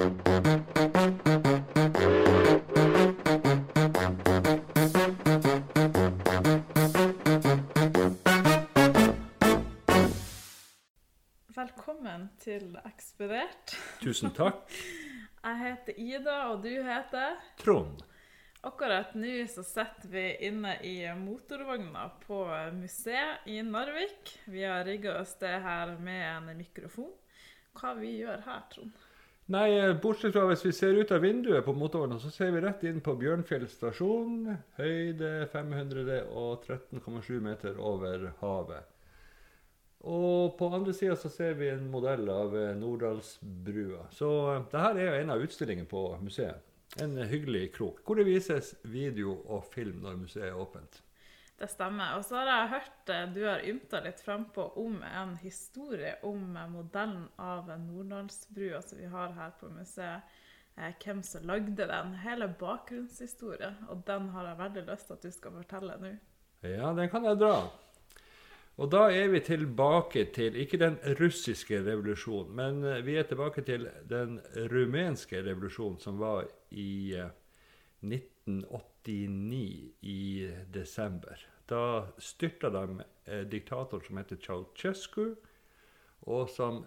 Velkommen til Ekspedert. Tusen takk. Jeg heter Ida, og du heter? Trond. Akkurat nå så sitter vi inne i motorvogna på museet i Narvik. Vi har rigga oss det her med en mikrofon. Hva vi gjør her, Trond? Nei, bortsett fra hvis vi ser ut av vinduet på motorvogna, så ser vi rett inn på Bjørnfjell stasjon. Høyde 513,7 meter over havet. Og på andre sida så ser vi en modell av Nordalsbrua. Norddalsbrua. Så eh, det her er jo en av utstillingene på museet. En hyggelig krok hvor det vises video og film når museet er åpent. Det stemmer. Og så har jeg hørt eh, du har ymta litt frampå om en historie om modellen av Nordlandsbrua som vi har her på museet. Eh, hvem som lagde den. Hele bakgrunnshistorie. Og den har jeg veldig lyst til at du skal fortelle nå. Ja, den kan jeg dra. Og da er vi tilbake til ikke den russiske revolusjonen, men eh, vi er tilbake til den rumenske revolusjonen som var i 1989 i desember. Da styrta de eh, diktatoren som heter Ceaucescu, og som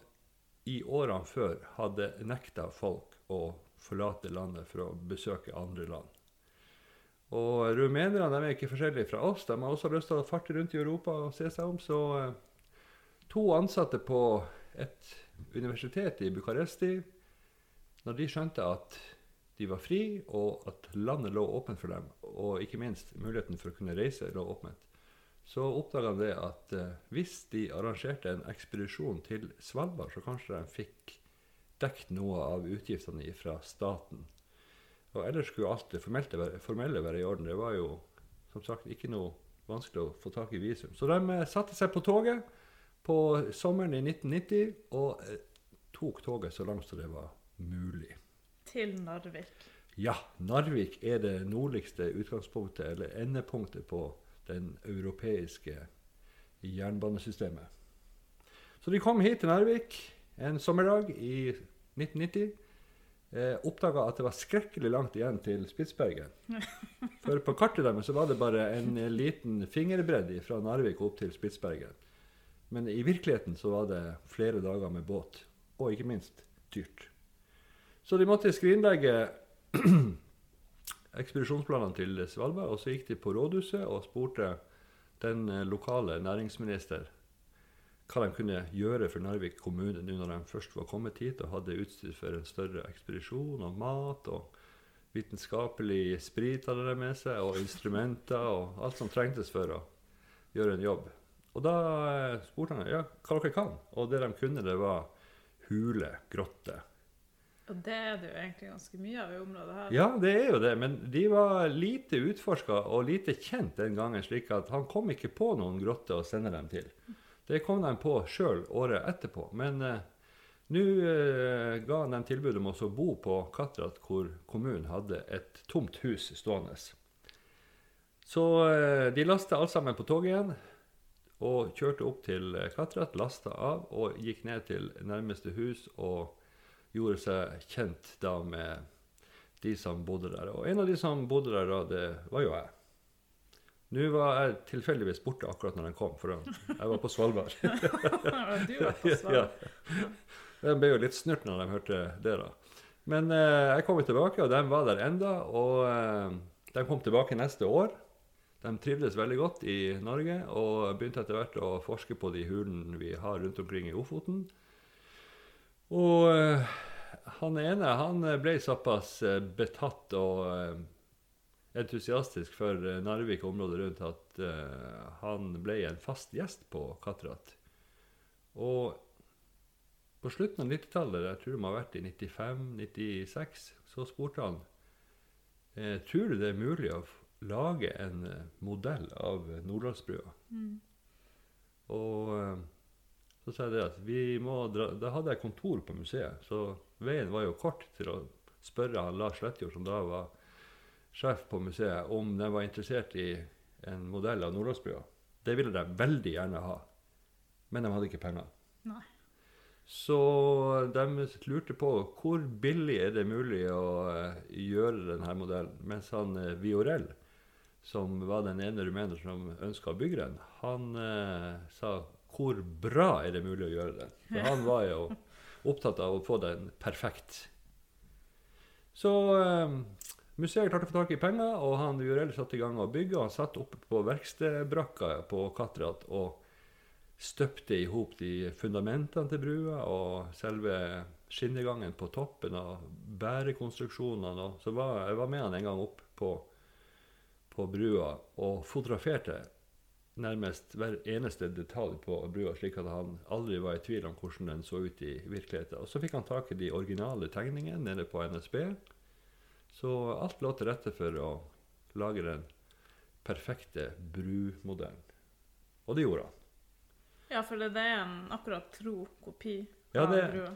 i årene før hadde nekta folk å forlate landet for å besøke andre land. Og rumenerne de er ikke forskjellige fra oss. De har også lyst til å farte rundt i Europa og se seg om. Så eh, to ansatte på et universitet i Bucuresti, når de skjønte at de var fri, og at landet lå åpent for dem, og ikke minst muligheten for å kunne reise lå åpent, så oppdaga de at eh, hvis de arrangerte en ekspedisjon til Svalbard, så kanskje de fikk dekket noe av utgiftene fra staten. Og ellers skulle alt det formelle formelle være i orden. Det var jo som sagt ikke noe vanskelig å få tak i visum. Så de eh, satte seg på toget på sommeren i 1990 og eh, tok toget så langt som det var mulig. Til Narvik. Ja, Narvik er det nordligste utgangspunktet, eller endepunktet, på den europeiske jernbanesystemet. Så de kom hit til Narvik en sommerdag i 1990. Eh, Oppdaga at det var skrekkelig langt igjen til Spitsbergen. For på kartet deres var det bare en liten fingerbredd fra Narvik opp til Spitsbergen. Men i virkeligheten så var det flere dager med båt, og ikke minst dyrt. Så de måtte skrinlegge ekspedisjonsplanene til Svalbard, og så gikk de på rådhuset og spurte den eh, lokale næringsminister hva de kunne gjøre for Narvik kommune nå når de først var kommet hit og hadde utstyr for en større ekspedisjon og mat og vitenskapelig sprit hadde de med seg, og instrumenter og alt som trengtes for å gjøre en jobb. Og da eh, spurte han ja, hva dere kan. Og det de kunne, det var hule, grotte. Og det er det jo egentlig ganske mye av i området her. Ja, det er jo det, men de var lite utforska og lite kjent den gangen, slik at han kom ikke på noen grotter å sende dem til. Det kom de på sjøl året etterpå. Men eh, nå eh, ga han dem tilbud om å bo på Katrat, hvor kommunen hadde et tomt hus stående. Så eh, de lasta alt sammen på toget igjen og kjørte opp til Katrat, lasta av og gikk ned til nærmeste hus og gjorde seg kjent da med de som bodde der. Og en av de som bodde der da, det var jo jeg. Nå var jeg tilfeldigvis borte akkurat når den kom, for jeg var på Svalbard. du var på Svalbard. ja. De ble jo litt snurt når de hørte det, da. Men eh, jeg kom tilbake, og de var der enda, og eh, de kom tilbake neste år. De trivdes veldig godt i Norge og begynte etter hvert å forske på de hulene vi har rundt omkring i Ofoten. Og eh, han ene han ble såpass eh, betatt og eh, entusiastisk for eh, Narvik og området rundt at uh, han ble en fast gjest på Katrat. Og på slutten av 90-tallet, jeg tror det må ha vært i 95-96, så spurte han eh, tror du det er mulig å lage en modell av Nordlandsbrua. Mm. Og uh, så sa jeg det at vi må dra Da hadde jeg kontor på museet, så veien var jo kort til å spørre han Lars Lettjord, som da var sjef på museet om de var interessert i en modell av Nordlandsbrua. Det ville de veldig gjerne ha, men de hadde ikke penger. Nei. Så de lurte på hvor billig er det mulig å eh, gjøre denne modellen. Mens han Viorell, Viorel, som var den ene rumener som ønska å bygge den, han eh, sa hvor bra er det mulig å gjøre det? For han var jo opptatt av å få den perfekt. Så eh, museet klarte å få tak i penger, og han Jurell satte i gang å bygge. og Han satt oppe på verkstedbrakka på Katrat og støpte i hop de fundamentene til brua og selve skinnegangen på toppen og bærekonstruksjonene. Så var, jeg var med han en gang opp på, på brua og fotograferte nærmest hver eneste detalj på brua, slik at han aldri var i tvil om hvordan den så ut i virkeligheten. Og så fikk han tak i de originale tegningene nede på NSB. Så alt lå til rette for å lage den perfekte brumodellen. Og det gjorde han. Ja, for det er en akkurat tro kopi Ja, av brua.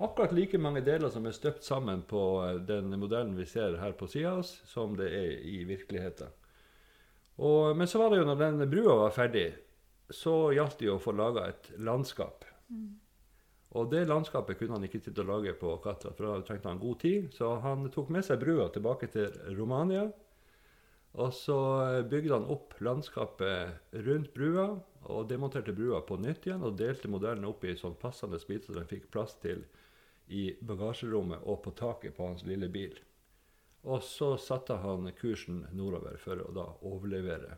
Akkurat like mange deler som er støpt sammen på den modellen vi ser her på sida av oss, som det er i virkeligheten. Og, men så var det jo når den brua var ferdig, så gjaldt det jo å få laga et landskap. Og det landskapet kunne han ikke sitte og lage på Katra, for da trengte han god tid. Så han tok med seg brua tilbake til Romania. Og så bygde han opp landskapet rundt brua, og demonterte brua på nytt igjen, og delte modellen opp i sånn passende biter så den fikk plass til i bagasjerommet og på taket på hans lille bil. Og så satte han kursen nordover for å da overlevere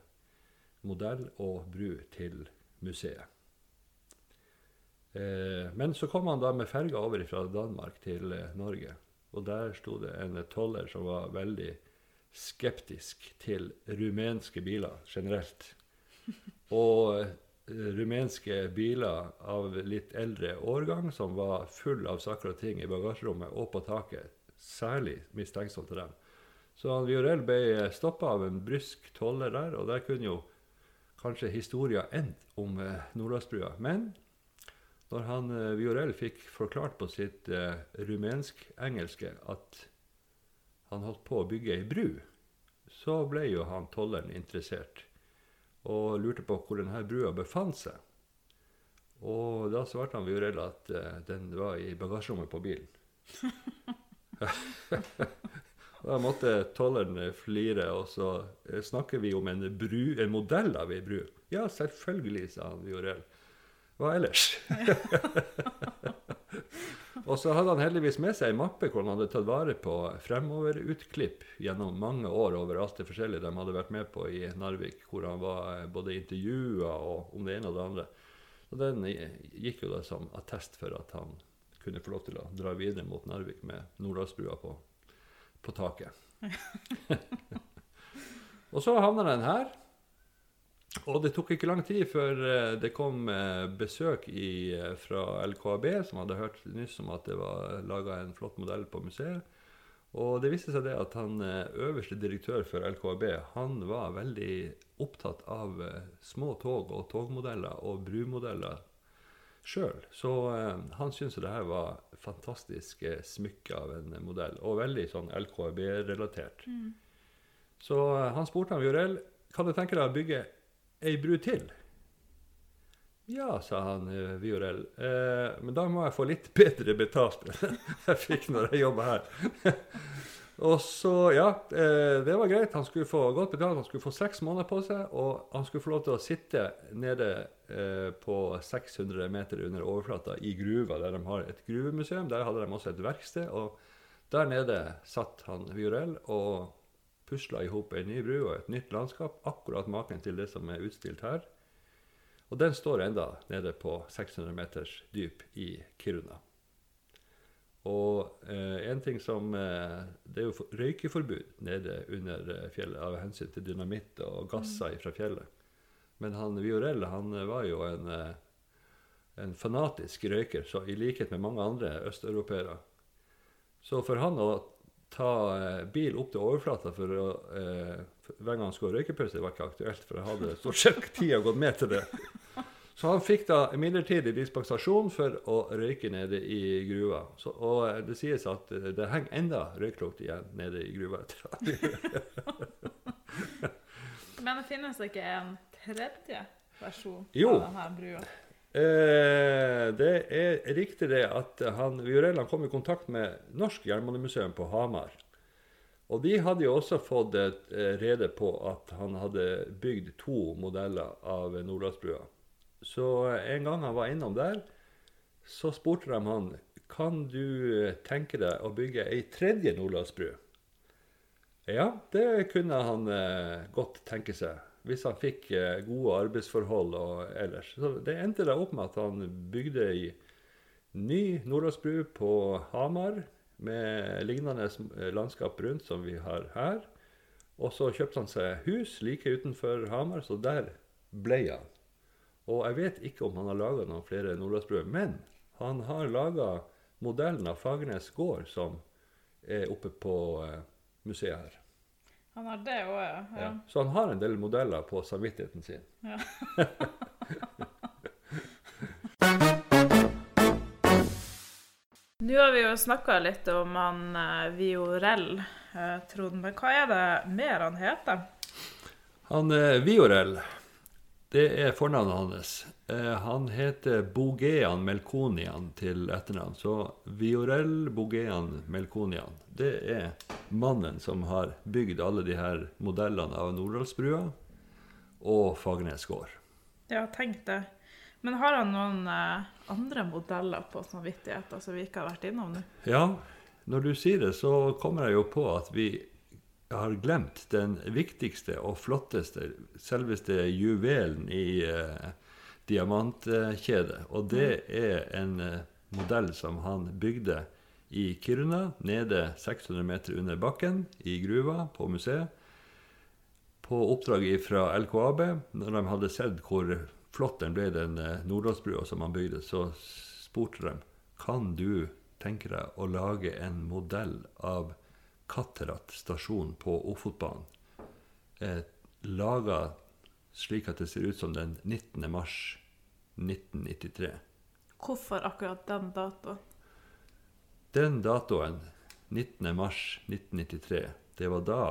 modell og bru til museet. Eh, men så kom han da med ferga over fra Danmark til eh, Norge. Og der sto det en toller som var veldig skeptisk til rumenske biler generelt. Og eh, rumenske biler av litt eldre årgang som var full av saker og ting i bagasjerommet og på taket. Særlig mistenksom til dem. Så han Viorel ble stoppa av en brysk toller der, og der kunne jo kanskje historia endt om eh, Nordlandsbrua. Men når han eh, Viorel fikk forklart på sitt eh, rumensk-engelske at han holdt på å bygge ei bru, så ble jo han tolleren interessert og lurte på hvor denne brua befant seg. Og da svarte han Viorel at eh, den var i bagasjerommet på bilen. da måtte tolleren eh, flire, og så eh, snakker vi om en, bru, en modell av ei bru. Ja, selvfølgelig, sa han Jorell. Hva ellers? og så hadde han heldigvis med seg ei mappe hvor han hadde tatt vare på fremoverutklipp gjennom mange år over alt det forskjellige de hadde vært med på i Narvik, hvor han var eh, både intervjua og om det ene og det andre. Og den gikk jo da som attest for at han kunne få lov til å dra videre mot Narvik med Nordalsbrua på, på taket. og så havna den her. Og det tok ikke lang tid før eh, det kom eh, besøk i, eh, fra LKAB, som hadde hørt nyss om at det var laga en flott modell på museet. Og det viste seg det at han øverste direktør for LKAB han var veldig opptatt av små tog og togmodeller og brumodeller sjøl. Så eh, han syntes det her var fantastisk smykke av en modell, og veldig sånn LKAB-relatert. Så eh, han spurte han Jorell kan du tenke deg å bygge ei bru til. Ja, sa han Viorell, Eh, men da må jeg få litt bedre betalt enn jeg fikk når jeg jobba her. Og så, ja, eh, det var greit. Han skulle få godt betalt. Han skulle få seks måneder på seg, og han skulle få lov til å sitte nede eh, på 600 meter under overflata i gruva, der de har et gruvemuseum. Der hadde de også et verksted. og der nede satt han Viorell og pusla i hop ei ny bru og et nytt landskap, akkurat maken til det som er utstilt her. Og den står enda nede på 600 meters dyp i Kiruna. Og eh, en ting som eh, Det er jo røykeforbud nede under eh, fjellet av hensyn til dynamitt og gasser fra fjellet. Men han Viorell han eh, var jo en, eh, en fanatisk røyker, så i likhet med mange andre østeuropeere. Så for han å ta eh, bil opp til overflata for å, for, hver gang han skulle ha røykepause, var ikke aktuelt, for han hadde stort sett tida gått med til det. Så han fikk da midlertidig dispensasjon for å røyke nede i gruva. Så, og eh, det sies at eh, det henger enda røyklukt igjen nede i gruva. Men det finnes ikke en tredje versjon Jo. av denne brua? Eh, det er riktig det at han, Viorel han kom i kontakt med Norsk jernbanemuseum på Hamar. Og de hadde jo også fått eh, rede på at han hadde bygd to modeller av Nordlandsbrua. Så en gang han var innom der, så spurte de han kan du tenke deg å bygge ei tredje Nordlandsbru. Ja, det kunne han eh, godt tenke seg, hvis han fikk eh, gode arbeidsforhold og ellers. Så det endte da opp med at han bygde ei ny Nordlandsbru på Hamar, med lignende eh, landskap rundt som vi har her. Og så kjøpte han seg hus like utenfor Hamar, så der ble han. Og jeg vet ikke om han har laga noen flere Nordlandsbruer, men han har laga modellen av Fagernes gård, som er oppe på eh, museet her. Han har det òg, ja. Ja. Så han har en del modeller på samvittigheten sin. ja. Nå har vi jo snakka litt om han eh, Viorell, eh, Trond. Men hva er det mer han heter? Han eh, Viorel, det er fornavnet hans. Eh, han heter Bogean Melkonian til etternavn. Så Viorel Bogean Melkonian, det er mannen som har bygd alle de her modellene av Nordalsbrua og Fagernes gård. Ja, tenk det. Men har han noen eh, andre modeller på samvittigheten som vi ikke har vært innom nå? Ja, når du sier det, så kommer jeg jo på at vi har glemt den viktigste og flotteste, selveste juvelen i eh, diamantkjedet. Og det er en eh, modell som han bygde i Kiruna, nede 600 meter under bakken, i gruva på museet. På oppdrag fra LKAB, når de hadde sett hvor flott den ble, den eh, Nordåsbrua som han bygde, så spurte de kan du tenke deg å lage en modell av Katterat stasjon på Ofotbanen. Eh, Laga slik at det ser ut som den 19. mars 1993. Hvorfor akkurat den datoen? Den datoen, 19. mars 1993, det var da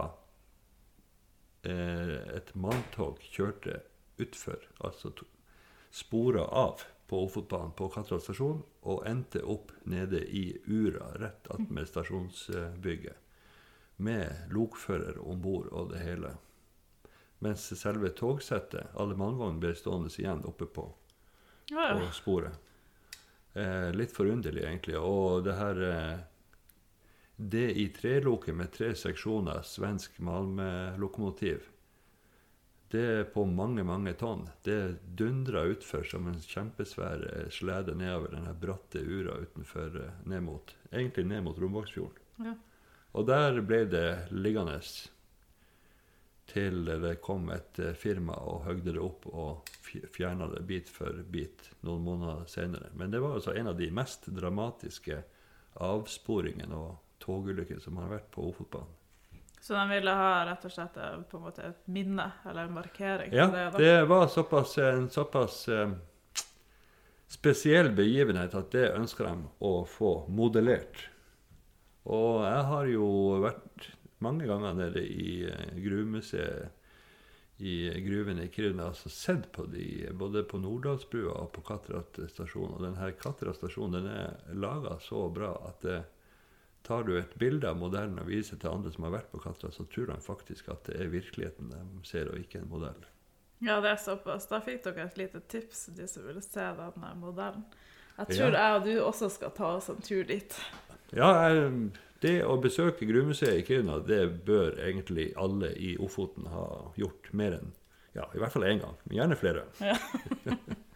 eh, et manntog kjørte utfor, altså spora av på Ofotbanen på Katterat stasjon, og endte opp nede i Ura, rett attmed stasjonsbygget. Med lokfører om bord og det hele. Mens selve togsettet, alle mannvogn, ble stående igjen oppe på Ja, på sporet. Eh, litt forunderlig, egentlig. Og det her eh, Det i treloket med tre seksjoner, svensk malmelokomotiv, det er på mange, mange tonn. Det dundra utfor som en kjempesvær eh, slede nedover den bratte ura utenfor eh, ned mot Egentlig ned mot Rombaksfjorden. Ja. Og der ble det liggende til det kom et eh, firma og høgde det opp og fjerna det bit for bit noen måneder senere. Men det var altså en av de mest dramatiske avsporingene og togulykkene som har vært på Ofotbanen. Så de ville ha rett og slett eh, på en måte et minne, eller en markering? Ja, det, det var såpass, en såpass eh, spesiell begivenhet at det ønsker de å få modellert. Og jeg har jo vært mange ganger nede i eh, gruvemuseet i gruvene i Kiruna og sett på de, både på Nordalsbrua og på Katrat stasjon. Og denne Katrat stasjon den er laga så bra at det, tar du et bilde av modellen og viser til andre som har vært på Katrat, så tror de faktisk at det er virkeligheten de ser, og ikke en modell. Ja, det er såpass. Da fikk dere et lite tips, de som ville se denne modellen. Jeg tror Ja. jeg og du også skal ta oss en tur dit. Ja, det å besøke gruvemuseet i Kiruna, det bør egentlig alle i Ofoten ha gjort mer enn ja, i hvert fall én gang. Men gjerne flere. Ja.